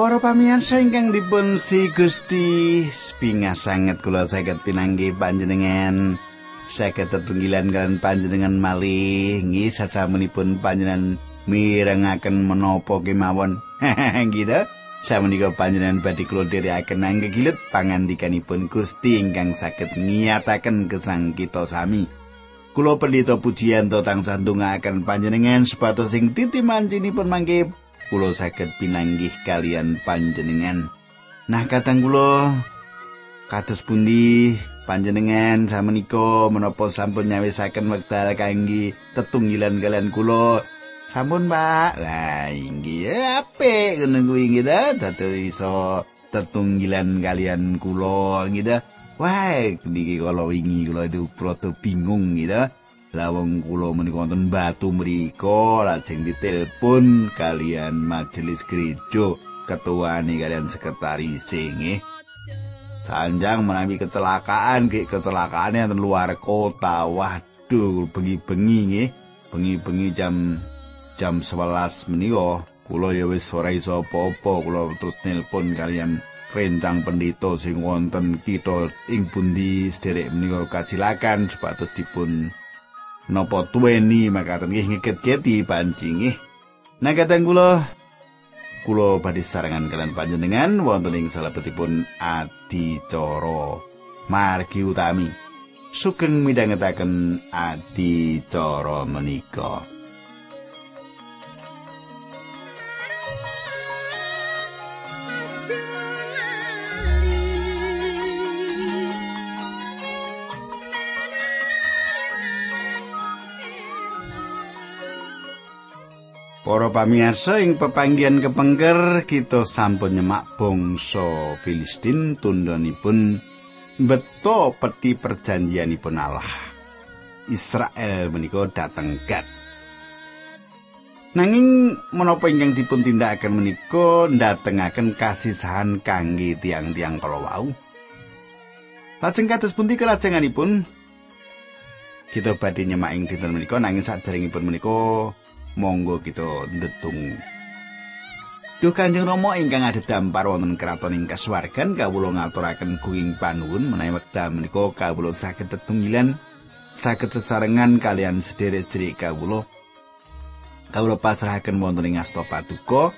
Para pamirsa ingkang dipun si Gusti, spinga sanget kula saged pinanggih panjenengan. Saged tetunggilan kalian panjenengan malih nggih sasamunipun panjenengan mirengaken menapa kemawon. gitu. Samenika panjenengan badhe kula dherekaken anggegilut pangandikanipun Gusti ingkang saged ngiyataken gesang kita sami. Kula pendhita pujian tansah ndongaken panjenengan supados sing titimancinipun mangke kula saged pinanggih kalian panjenengan. Nah, katang kula kados pundi panjenengan samenika menapa sampun nyawisaken wekdal kangge tetunggilan kalian kula? Sampun, Pak. Lah, inggih apik ngono kuwi nggih ta, dadi iso tetunggilan kalian kula nggih ta. Wah, niki kala wingi kula itu proto bingung gitu. Lawang kula menika wonten batu mriku lajeng ditelepon kalian majelis gereja ketuane kalian sekretaris nggih sanjang menawi kecelakaan nggih kecelakaane wonten luar kota. Waduh bengi-bengi nggih. Bengi-bengi jam jam 11 menika. Kula ya wis ora iso apa-apa. Kula terus nelpon kalian rencang pendito sing wonten kita. Ing pundi sederek menika kacilakan supados dipun napa tuweni makaten nggih ngiket-keti panci nggih. Nah kadang kula kula badhe sarangan kalian panjenengan wonten ing salebetipun adicara margi utami. Sugeng midhangetaken adicara menika. Para pamirsa ing pepanggihan kepengker kita sampun nyemak bangsa Filistin tundhonipun beto peti perjanjianipun Allah. Israel menika dateng Gad. Nanging menapa ingkang dipun tindakaken menika ndatengaken kasisahan kangge tiang-tiang kala wau. Lajeng kados pundi kelajenganipun? Kita badhe nyemak ing dinten menika nanging saderengipun menika monggo kita ndetung. Duh Kanjeng Rama ingkang adhedhampar wonten kraton ing kasuwargan kawula ngaturaken gunging panuwun menawi wekdal menika kawula saged tetunggilan saged sesarengan kalian sederek-sederek kawula. Kawula pasrahaken wonten ing asta paduka.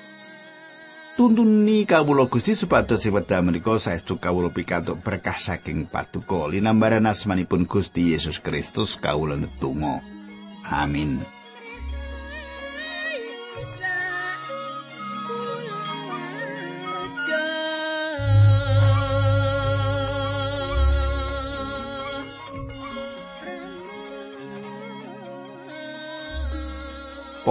Tuntuni kawula Gusti supados wekdal menika saestu kawula pikantuk berkah saking paduka linambaran asmanipun Gusti Yesus Kristus kawula netunggal. Amin.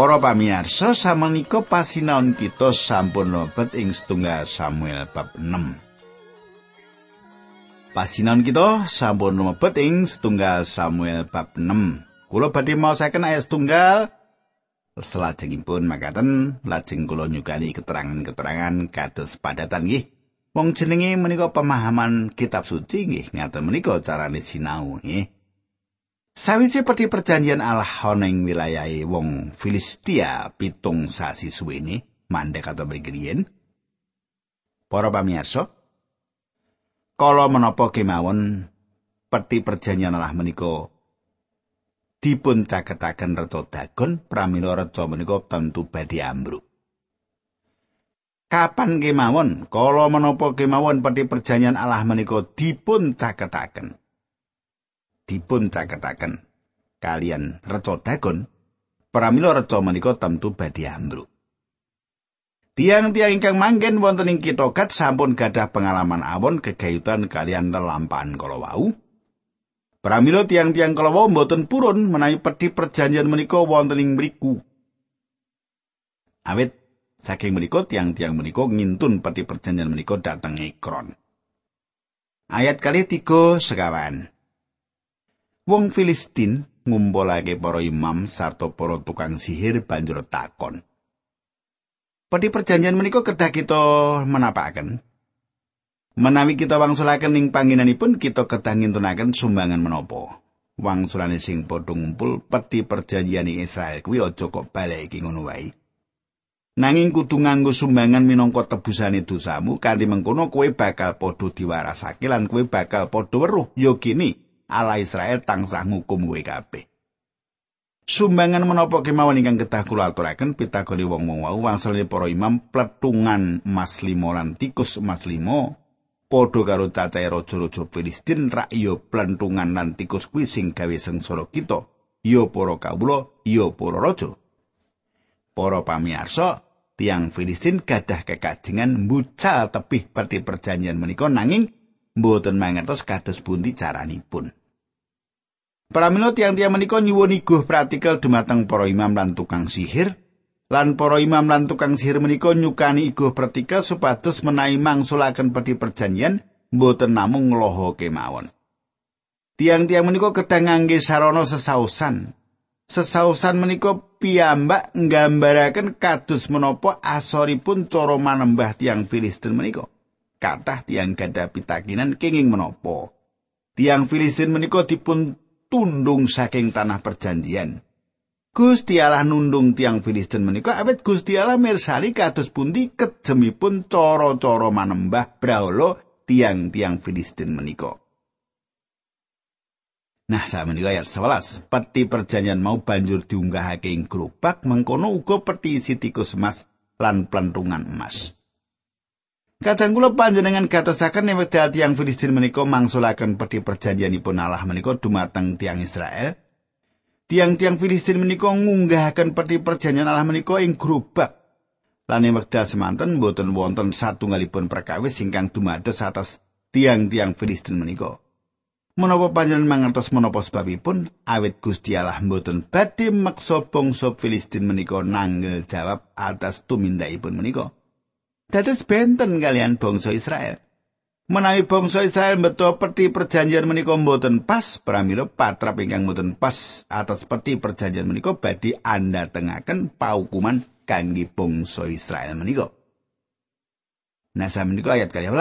Para pamirsa samenika pasinaon kita sampun lebet ing setunggal Samuel bab 6. Pasinaon kita sampun lebet ing setunggal Samuel bab 6. Kula badhe maosaken ayat setunggal selajengipun makaten lajeng kula nyukani keterangan-keterangan kados padatan nggih. Wong jenenge menika pemahaman kitab suci nggih ngaten menika carane sinau nggih. Sawise peti perjanjian Allah ana ing wong Filistia pitung sasi suwene mandek atau bergrien. Para pamirsa, kala menapa kemawon peti perjanjian Allah menika dipun caketaken reca dagon pramila reca menika tentu badhe ambruk. Kapan kemawon kala menapa kemawon peti perjanjian Allah menika dipun caketaken dipun caketaken kalian reca dagon pramila reca menika tentu badhe ambruk Tiang-tiang ingkang manggen wonten ing kitha Gat sampun gadah pengalaman awon kegayutan kalian lelampahan kala wau. Pramila tiang-tiang kala wau mboten purun menawi pedhi perjanjian menika wonten ing mriku. Awit saking menika tiang-tiang menika ngintun pedhi perjanjian menika dhateng Ekron. Ayat kali tiga sekawan. Wong Filistin ngumpulake para imam sarta para tukang sihir banjur takon. Pedi perjanjian menika kedah kita menapaken. Menawi kita wangsulaken ing panggenanipun kita kedah ngintunaken sumbangan menapa. Wangsulane sing padha ngumpul pedi perjanjian Israel kuwi aja kok balik iki ngono wae. Nanging kudu nganggo sumbangan minangka tebusane dosamu kanthi mengkono kowe bakal padha diwarasake lan kowe bakal padha weruh ya ala Israel tansah ngukum kowe kabeh. Sumbangan menapa kemawon ingkang kedah kula aturaken pitagone wong-wong wau wangsulane para imam pletungan emas limo lan tikus emas limo padha karo cacahe raja-raja Filistin rak ya plentungan lan tikus kuwi sing gawe sengsara kita ya para kawula ya para raja. Para pamirsa, tiang Filistin gadah kekajengan mbucal tebih peti perjanjian menika nanging mboten mangertos kados pundi caranipun. Pramila tiang-tiang menika nyuwun iguh praktikal dumateng para imam lan tukang sihir lan para imam lan tukang sihir menika nyukani iguh praktikal supados menawi mangsulaken peti perjanjian mboten namung ngloho kemawon. Tiang-tiang menika kedah ngangge sarana sesausan sesausan menika piyambak nggambaraken kados menapa asoripun cara manembah tiang Filistin menika. Kathah tiang gadah pitakinan kenging menapa. Tiang Filistin menika dipun tundung saking tanah perjanjian. Gusti Allah nundung tiang Filistin menika awet Gusti Allah mirsani kados pundi kejemipun cara-cara manembah brahala tiang-tiang Filistin menika. Nah, saya menika ayat 11. Peti perjanjian mau banjur diunggahake ing gerobak, mengkono uga peti isi tikus emas lan plentungan emas. Kadang kula panjenengan gatosaken yen wekdal tiyang Filistin menika mangsulaken peti perjanjianipun Allah menika dumateng tiang Israel. Tiang-tiang Filistin menika ngunggahaken peti perjanjian Allah menika ing gerobak. Lan ing wekdal semanten boten wonten satunggalipun perkawis ingkang dumados atas tiang-tiang Filistin menika. Menapa panjenengan mangertos menapa sebabipun awit Gusti Allah mboten badhe maksa bangsa Filistin menika nanggel jawab atas tumindakipun menika. Dados benten kalian bangsa Israel. Menawi bangsa Israel beto peti perjanjian menika mboten pas, pramila patrap ingkang mboten pas atas peti perjanjian menika badhe anda tengaken paukuman kangge bangsa Israel menika. Nah, menika ayat 12,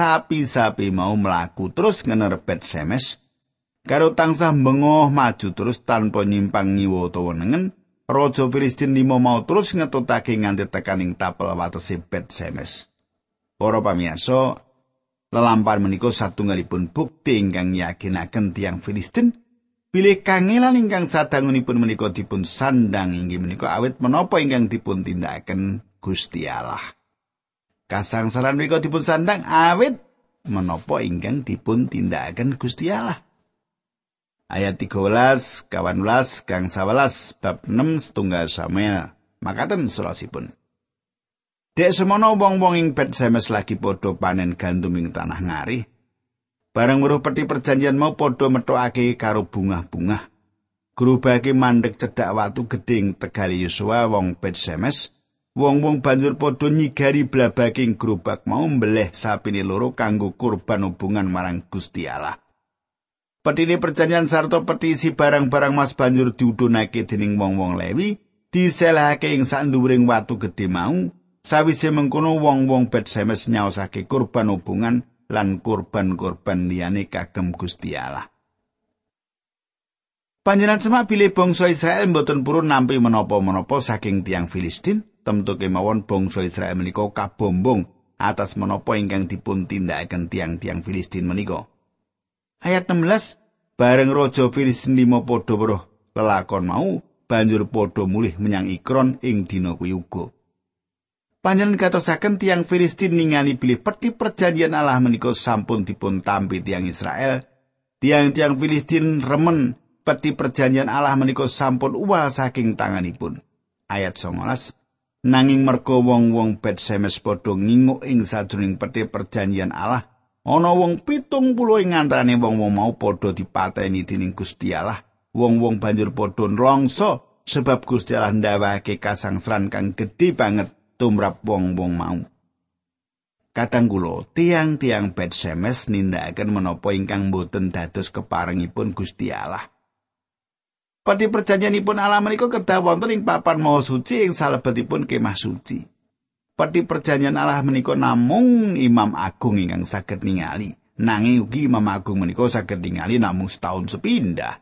sapi-sapi mau melaku terus ngenerbet semes, karo tansah bengoh maju terus tanpa nyimpang nyiwa utawa Raja Filistin limo mau terus ngetutake nganti tekaning tapel watese Bet Semes. Para pamirsa, lelampar menika satunggalipun bukti ingkang yakinaken tiang Filistin bilih kangelan ingkang sadangunipun menika dipun sandang inggih menika awit menapa ingkang dipun tindakaken Gusti Allah. kasangsaran menika dipun sandang awit menapa ingkang dipun tindakaken Gusti Allah. Ayat 13, 18, kang 11, bab 6 setunggal Samuel. Makaten surasipun. Dek semono wong-wong ing Bet Semes lagi padha panen gandum ing tanah ngari. Bareng weruh peti perjanjian mau padha metokake karo bunga-bunga. Grubake mandek cedhak watu geding tegali Yosua wong Bet Semes. Wong-wong banjur padha nyigari blabaking gerobak mau mbeleh sapine loro kanggo kurban hubungan marang Gusti Allah. Petine perjanjian sarta petisi barang-barang mas banjur diudhunake dening wong-wong Lewi, diselahake ing sanduwuring watu gedhe mau. Sawise mengkono wong-wong Bet Semes nyaosake kurban hubungan lan kurban-kurban liyane kagem Gusti Allah. Panjenengan semak pilih bangsa Israel mboten purun nampi menapa-menapa saking tiang Filistin, temtu kemawon bangsa Israel menika kabombong atas menapa ingkang dipun tindakaken tiang-tiang Filistin menika. Ayat 16 bareng raja Filistin limo padha weruh lelakon mau banjur padha mulih menyang Ikron ing dina kuwi uga. Panjenengan katosaken tiang Filistin ningali bilih peti perjanjian Allah menika sampun dipun tampi tiang Israel. Tiang-tiang Filistin remen peti perjanjian Allah menika sampun uwal saking tanganipun. Ayat 19 nanging merga wong-wong Bet Semes padha nginguk ing sajroning peti perjanjian Allah ana wong pitung puluh ing antarané wong-wong mau padha dipateni dening Gusti Allah. Wong-wong banjur padha nlongso sebab Gusti Allah ndawake kasangsaran kang gedhe banget tumrap wong-wong mau. Kadang kula tiang-tiang Bet Semes nindakaken menapa ingkang boten dados keparengipun Gusti Allah. Pati perjanjianipun Allah menika kedah wonten ing papan maha suci ing salebetipun kemah suci. Pati perjanjian Allah menika namung Imam Agung ingkang saged ningali. Nanging ugi Imam Agung menika saged ningali namung setahun sepindah.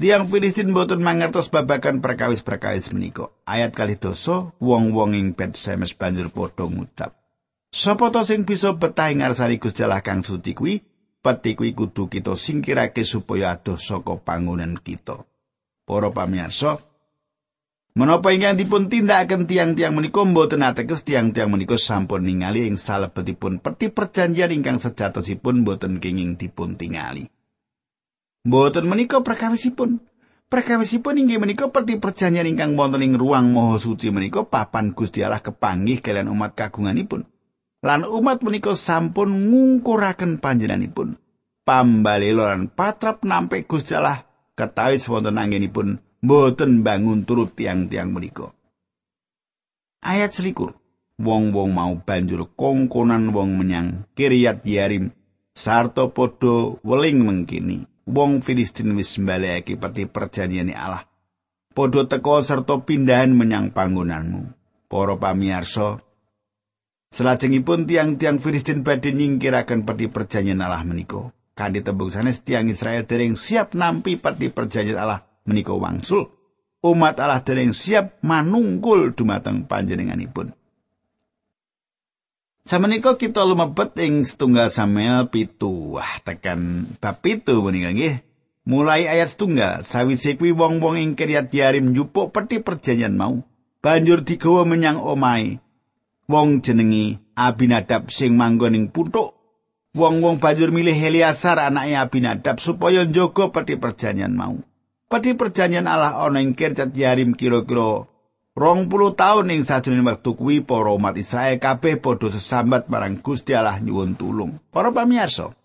Tiang Filistin boten mangertos babakan perkawis-perkawis menika. Ayat kali dosa, wong-wong ing Bet Semes banjur padha ngucap. Sapa to sing bisa betah ing ngarsane Gusti Allah kang suci kuwi? Peti kuwi kudu kita singkirake supaya adoh saka pangunan kita. Para pamirsa, menapa ingkang dipun tindakaken tiang-tiang menika mboten ateges tiang-tiang menika sampun ningali ing salebetipun peti perjanjian ingkang sejatosipun boten kenging dipun tingali. Mboten menika perkawisipun. Perkawisipun inggih menika peti perjanjian ingkang wonten ing ruang maha suci menika papan Gusti Allah kepanggih kalian umat kagunganipun. Lan umat menika sampun ngungkuraken panjenenganipun. Pambalelo lan patrap nampe Gusti Allah ketawis wonten anggenipun mboten bangun turut tiang-tiang menika. Ayat selikur. Wong-wong mau banjur kongkonan wong menyang Kiryat Yarim sarta padha weling mengkini. wong Filistin wis mbalekake peti Allah. Padha teka serta pindahan menyang panggonanmu. Para pamirsa, salajengipun tiang-tiang Filistin badhe nyingkiraken peti perjanjian Allah menika. Kanthi tembung sanes tiang Israel dereng siap nampi peti perjanjian Allah menika wangsul. Umat Allah dereng siap manungkul dumateng panjenenganipun. Samenika kita lumebet ing setunggal Samuel pitu. Wah, tekan bab pitu menika nggih. Mulai ayat setunggal, sawise kuwi wong-wong ing Kiryat Yarim njupuk peti perjanjian mau, banjur digawa menyang omahe. Wong jenengi Abinadab sing manggon ing. Wong-wong banjur milih Heliasar anake Abinadab supaya njaga peti perjanjian mau. Peti perjanjian Allah ana ing Kiryat Yarim kira-kira Rong puluh tahun ing sajroning wektu kuwi para umat Israel kabeh padha sesambat marang Gusti Allah nyuwun tulung. Para pamirsa,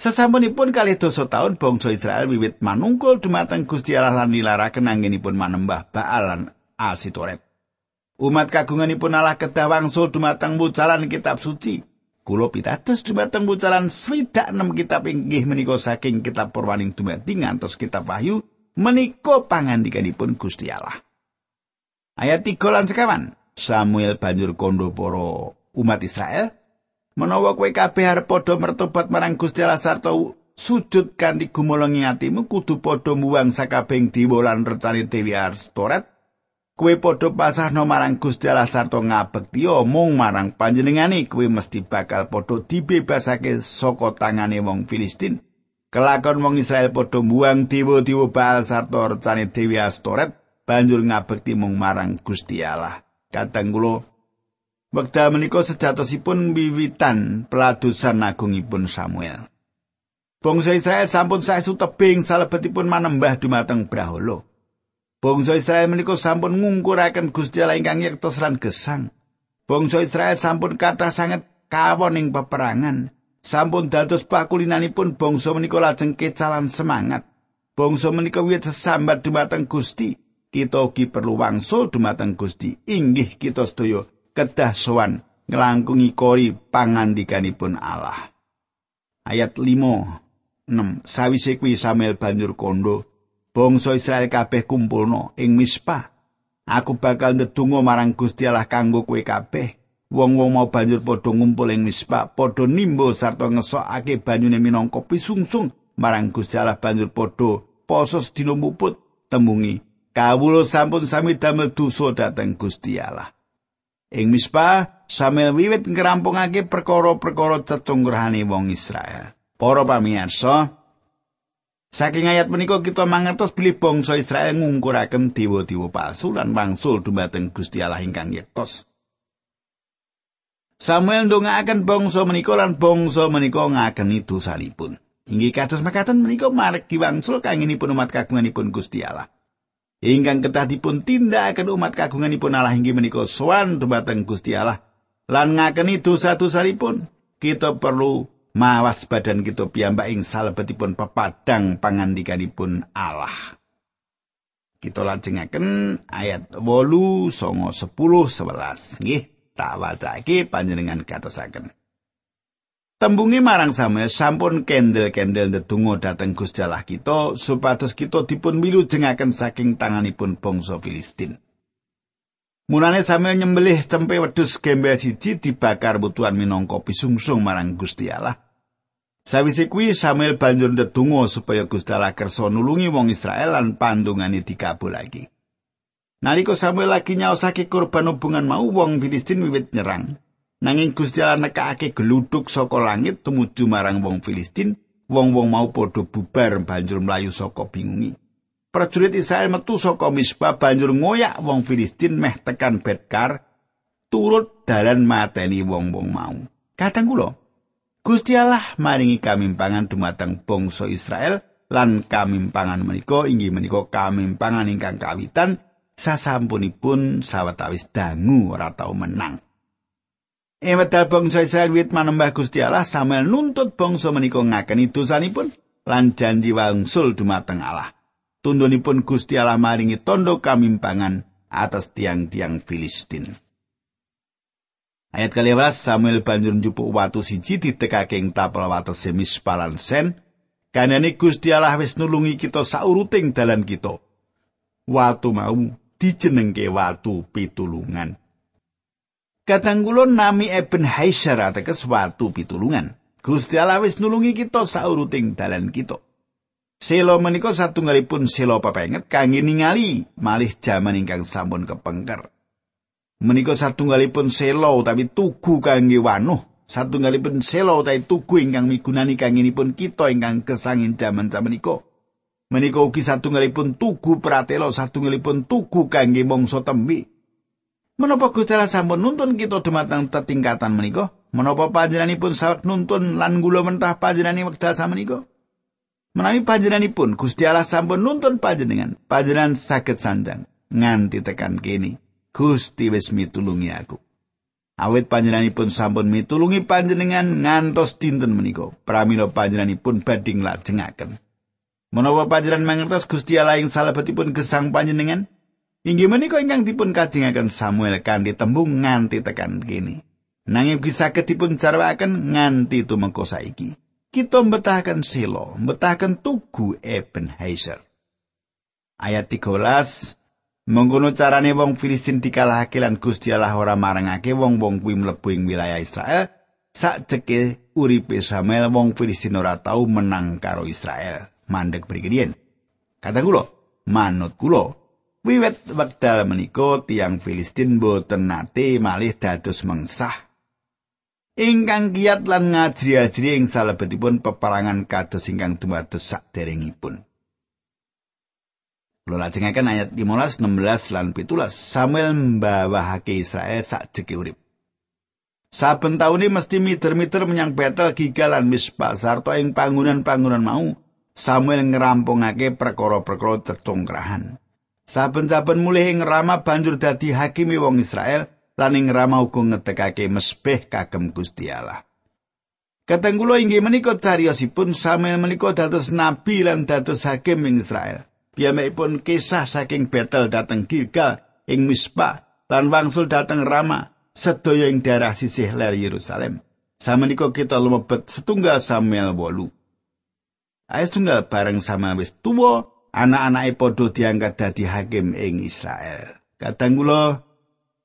sesampunipun kali dosa tahun bangsa Israel wiwit manungkul dumateng Gusti Allah lan nilaraken anggenipun manembah Baal lan Asitoret. Umat kagunganipun Allah kedah wangsul dumateng wucalan kitab suci. Kulo pitados dumateng wucalan swidak enam kitab inggih menika saking kitab Purwaning dumati ngantos kitab Wahyu menika pangandikanipun Gusti Allah. Ayat 3 lan sekawan. Samuel banjur kondo para umat Israel menawa kowe kabeh arep padha mertobat marang Gusti Allah sarta sujud kanthi gumolongi atimu kudu padha muwang sakabeng dewa lan rencane Dewi Astoret kowe padha pasrahno marang Gusti Allah sarta ngabekti omong marang panjenengane kowe mesti bakal padha dibebasake saka tangane wong Filistin kelakon wong Israel padha muwang dewa-dewa Baal sarta rencane Dewi Astoret banjur ngabekti mung marang Gusti Allah. Kadang kula wekdal menika sejatosipun wiwitan peladusan agungipun Samuel. Bangsa Israel sampun saestu tebing salebetipun manembah dumateng Brahala. Bangsa Israel menika sampun ngungkuraken Gusti Allah ingkang yektos lan gesang. Bangsa Israel sampun kathah sanget kawon ing peperangan. Sampun dados pakulinanipun bangsa menika lajeng kecalan semangat. Bangsa menika wiwit sesambat dumateng Gusti. kita ugi perlu wangsul dumateng Gusti. Inggih kita sedaya kedah sowan nglangkungi kori pangandikanipun Allah. Ayat 5 6 sawise kuwi Samuel banjur kondo bangsa Israel kabeh kumpulno ing Mispa aku bakal ndedonga marang Gusti Allah kanggo kowe kabeh wong-wong mau banjur padha ngumpul ing Mispa padha nimbo sarta ngesokake banyune minangka pisungsung marang Gusti Allah banjur padha poso sedina muput temungi kawula sampun sami damel dosa dhateng Gusti Allah. Ing Mispa, Samuel wiwit ngrampungake perkara-perkara cetunggrahane wong Israel. Para pamirsa, saking ayat menika kita mangertos bilih bangsa Israel ngungkuraken dewa-dewa palsu lan wangsul dumateng Gusti Allah ingkang yektos. Samuel ndongaaken bangsa menika lan bangsa menika ngakeni dosanipun. Inggih kados mekaten menika margi wangsul kangenipun umat kagunganipun Gusti Allah. ingkang ketah dipun tindakaken umat kagunganipun Allah inggih menika sowan dumateng Gusti Allah lan ngakeni dosa-dosanipun kita perlu mawas badan kita piyambak ing salebetipun pepadang pangandikanipun Allah kita lajengaken ayat 8 songo 10 11 nggih tak wacake panjenengan katosaken Tembungi marang Samuel sampun kendel-kendel ndedonga dhateng Gusti Allah kita supados kita dipun milu jengaken saking tanganipun bangsa Filistin. Mulane Samuel nyembelih cempe wedhus gembel siji dibakar butuhan minangka pisungsung marang Gusti Allah. Sawise kuwi Samuel banjur ndedonga supaya Gusti Allah kersa nulungi wong Israel lan pandungane dikabulake. Nalika Samuel lagi nyaosake kurban hubungan mau wong Filistin wiwit nyerang. Nanging Gusti Allah nekake geluduk saka langit tumuju marang wong Filistin, wong-wong mau padha bubar banjur mlayu saka bingungi. Prajurit Israel metu saka Mispa banjur ngoyak wong Filistin meh tekan Betkar turut dalan mateni wong-wong mau. Kadang kula Gusti Allah maringi kamimpangan dumateng bangsa Israel lan kamimpangan menika inggih menika kamimpangan ingkang kawitan sasampunipun sawetawis dangu ora tau menang. Ewedal bangsa Israel wit manembah Gusti Allah Samuel nuntut bangsa menika ngakeni dosanipun lan janji wangsul dumateng Allah. Tundunipun Gusti Allah maringi tondo kamimpangan atas tiang-tiang Filistin. Ayat kaliwas Samuel banjur njupuk watu siji ditekake ing tapel wates semis palan sen. Kanane Gusti Allah wis nulungi kita sauruting dalan kita. Watu mau dijenengke watu pitulungan. Kadang kula nami Eben Haiser ateges watu pitulungan. Gusti Allah wis nulungi kita sauruting dalan kita. Selo menika satunggalipun selo pepenget kangge ningali malih jaman ingkang sampun kepengker. menika satunggalipun selo utawi tugu kangge wanuh satunggalipun selo utawi tugu ingkang migunani kangenipun kita ingkang kesangin jaman menika menika ugi satunggalipun tugu pratelo satunggalipun tugu kangge mangsa tembi menapa Gusti sampun nuntun kita dumateng tetingkatan menika menapa panjenenganipun sawet nuntun lan gula mentah panjenengan wekdal samenika menawi panjenenganipun Gusti Allah sampun nuntun panjenengan panjenengan saged sanjang nganti tekan kene Gusti wis mitulungi aku. Awit panjenenganipun sampun mitulungi panjenengan ngantos dinten menika. Pramila panjenenganipun badhe nglajengaken. Menawa panjenengan mangertos Gusti Allah ing salebetipun gesang panjenengan, inggih menika ingkang dipun kajengaken Samuel kanthi tembung nganti tekan kene. Nanging bisa ketipun carwaken nganti tumengko saiki. Kita mbetahaken silo, mbetahaken tugu Ebenezer. Ayat 13 Mengkono carane wong Filistin dikalahake lan Gusti Allah ora marangake wong-wong kuwi mlebu wilayah Israel. Sakjeke uripe Samuel wong Filistin ora tau menang karo Israel. Mandek prikirian. Kata kula, manut kula, wiwit wekdal menika tiang Filistin boten nate malih dados mengsah. Ingkang kiat lan ngajri-ajri ing salebetipun peperangan kados ingkang dumados saderengipun. Kula lajengaken ayat 15, 16 lan 17. Samuel mbawahake Israel sak jeki urip. Saben taune mesti miter-miter menyang Betel Gigal lan Mispa sarta ing pangunan-pangunan mau Samuel ngrampungake perkara-perkara tetongkrahan. Saben-saben mulih ing Rama banjur dadi hakimi wong Israel lan ing Rama uga ngetekake mesbeh kagem Gusti Allah. Katenggula inggih menika cariyosipun Samuel menika dados nabi lan dados hakim ing Israel. Piyambakipun kisah saking Betel dhateng Gilgal ing Mispa lan wangsul dhateng Rama sedaya ing daerah sisih ler Yerusalem. Sama niko kita lumebet setunggal Samuel 8. Ais tunggal bareng sama wis tuwa, anak-anake padha diangkat dadi hakim ing Israel. Kadang kula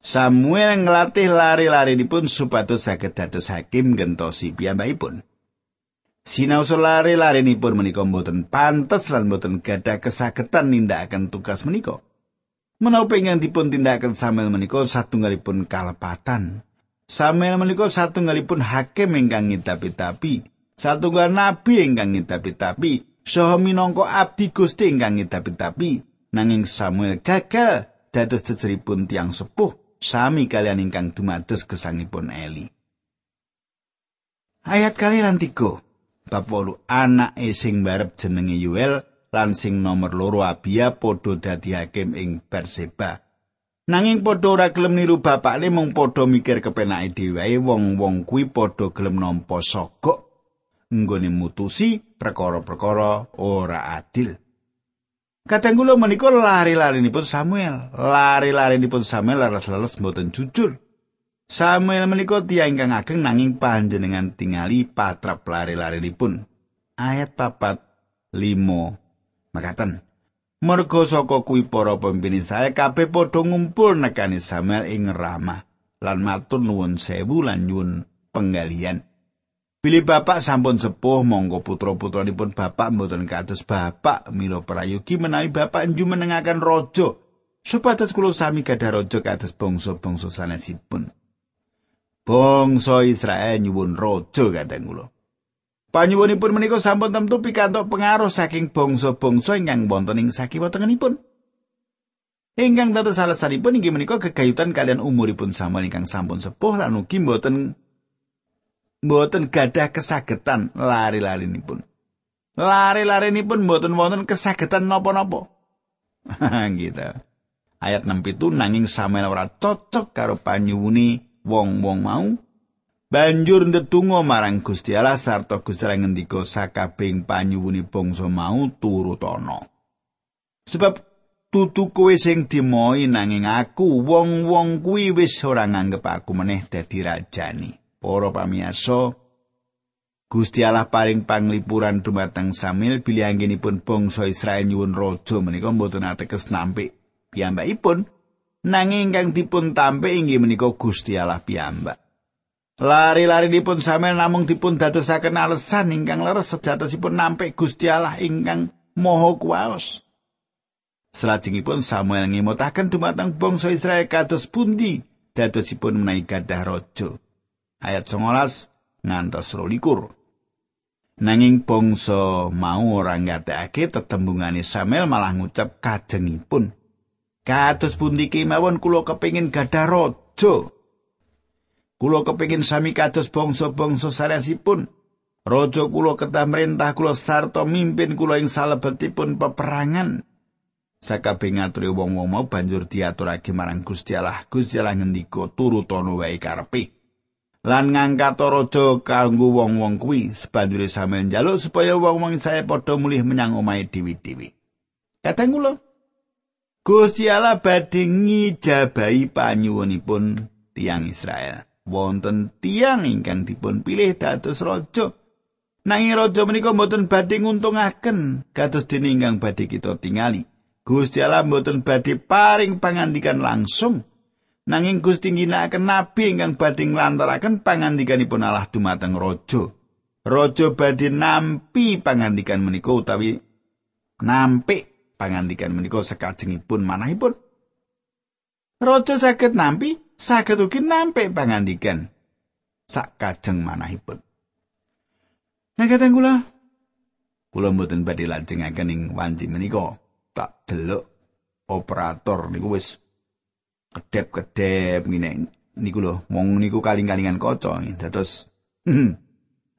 Samuel nglatih lari-lari supados supaya saged dados hakim gentosi piyambakipun. Sinau lari-larinipun menika pun menikah mboten pantas lan mboten gada kesagetan nindakaken tugas menika Menapa ingkang dipun tindakaken Samuel menika satunggalipun kalepatan. Samel menika satunggalipun hakim ingkang ngitapi-tapi. Satunggal nabi ingkang ngidapi-tapi, saha minangka abdi Gusti ingkang ngidapi-tapi. Nanging Samuel gagal dados jejeripun tiang sepuh sami kalian ingkang dumados gesangipun Eli. Ayat kali lan tiga. bab 8 anake sing barep jenenge Yuel lan sing nomor loro Abia padha dadi hakim ing Perseba. Nanging padha ora gelem niru bapakne mung padha mikir kepenake dhewe wong-wong kuwi padha gelem nampa sogok nggone mutusi perkara-perkara ora adil. Kadang kula menika lari-larinipun Samuel, lari-larinipun Samuel leres-leres mboten jujur. Samuel menika tiyang ingkang ageng nanging panjenengan tingali patrap lari-larinipun. Ayat papat limo makaten. Mergo saka kuwi para pemimpin saya kabeh padha ngumpul nekani Samuel ing Rama lan matur nuwun sewu lan nyuwun penggalian. Bilih bapak sampun sepuh monggo putra-putranipun bapak mboten kados bapak mila prayogi menawi bapak njumenengaken raja supados kula sami gadah raja kados bangsa-bangsa sanesipun. Bangsa Israel nyuwun raja kadang kula. Panyuwunipun menika sampun temtu pikantuk pengaruh saking bangsa-bangsa ingkang wonten ing sakiwa tengenipun. Ingkang dados alasanipun inggih menika gegayutan kalian umuripun Samuel ingkang sampun sepuh lan ugi mboten mboten gadah kesagetan lari-larinipun. Lari-larinipun mboten wonten kesagetan napa-napa. gitu. Ayat 6 itu nanging Samuel ora cocok karo panyuwuni wong-wong mau. Banjur ndedonga marang Gusti Allah sarta Gusti Allah ngendika sakabeng panyuwuni bangsa mau turut ana. Sebab tutu kowe sing dimoi nanging aku wong-wong kuwi wis ora nganggep aku meneh dadi rajani. Para pamiyarsa, Gusti Allah paring panglipuran dumateng Samuel bilih anggenipun bangsa Israel nyuwun raja menika mboten ateges nampik piyambakipun nanging ingkang dipun tampik inggih menika Gusti Allah piyambak. Lari-lari dipun Samuel namung dipun dadosaken alesan ingkang leres sejatosipun nampik Gusti Allah ingkang Maha Kuwaos. Salajengipun Samuel ngemutaken dumateng bangsa Israel kados pundi dadosipun menawi gadah raja. Ayat 19 ngantos 22. Nanging bangsa mau ora ngatekake tetembungane Samuel malah ngucap kajengipun. Kados pundi kemawon kula kepengin gadah raja. Kula kepengin sami kados bangsa-bangsa sanesipun. Raja kula ketah merintah kula sarta mimpin kula ing salebetipun peperangan. Sakabeh ngaturi wong-wong mau banjur diaturake marang Gusti Allah. Gusti Allah ngendika turutono wae karepe. Lan ngangkat raja kanggo wong-wong kuwi sebanjure sampeyan njaluk supaya wong-wong saya padha mulih menyang omahe dewi-dewi. Kadang kula Gusti Allah badhe ngijabahi panyuwunipun tiang Israel. Wonten tiang ingkang dipun pilih dados raja. Nanging raja menika mboten badhe nguntungaken kados dene ingkang badhe kita tingali. Gusti Allah mboten badhe paring pangandikan langsung Nanging Gusti ngginakaken nabi ingkang badhe nglantaraken pangandikanipun Allah dumateng raja. Raja badhe nampi pangandikan menika utawi nampik pangandikan menika sakajengipun manahipun. Raja saged nampi, saged ugi nampik pangandikan sakajeng manahipun. Nah kateng kula, kula mboten badhe lajengaken ing wanci menika. Tak delok operator niku wis kedep-kedep ngene. Niku lho wong niku kaling-kalingan kaca dados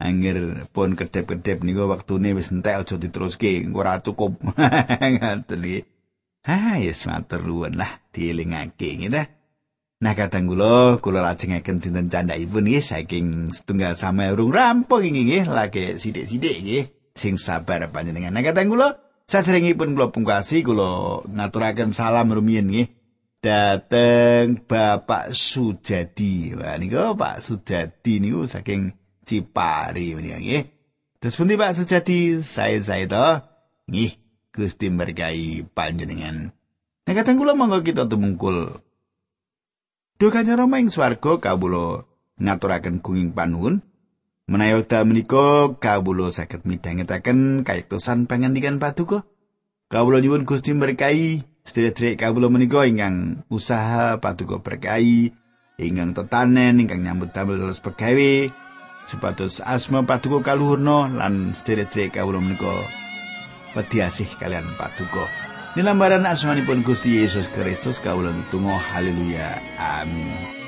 angger pun kedep-kedep niku waktune wis entek aja diteruske ora cukup. Ngaten iki. Ha yes matur nuwun lah dielingake ngene. Nah kadang kula kula lajengaken dinten candhaipun nggih saking setunggal sama urung rampung nggih lagi sithik-sithik nggih sing sabar panjenengan. Nah kadang kula sadèrèngipun kula pungkasi kula ngaturaken salam rumiyin nggih dateng Bapak Sujadi. Wah niku Pak Sujadi niku saking Cipari menika nggih. Terus pundi Pak Sujadi? Saya saya to. Nggih, Gusti berkahi panjenengan. Nek kateng kula monggo kita tumungkul. Duh kanjeng Rama ing swarga kawula ngaturaken gunging panuwun. Menawi wekdal menika kawula saged midhangetaken kayektosan pangandikan paduka. Kawula nyuwun Gusti berkahi sedherek kawula menika ingkang usaha paduka berkahi ingkang tetanen ingkang nyambut damel terus pegawe supados asma paduka kaluhurna lan sedherek kawula menika wedi asih kalian paduka. Nilambaran asmanipun Gusti Yesus Kristus kawula tunggu haleluya. Amin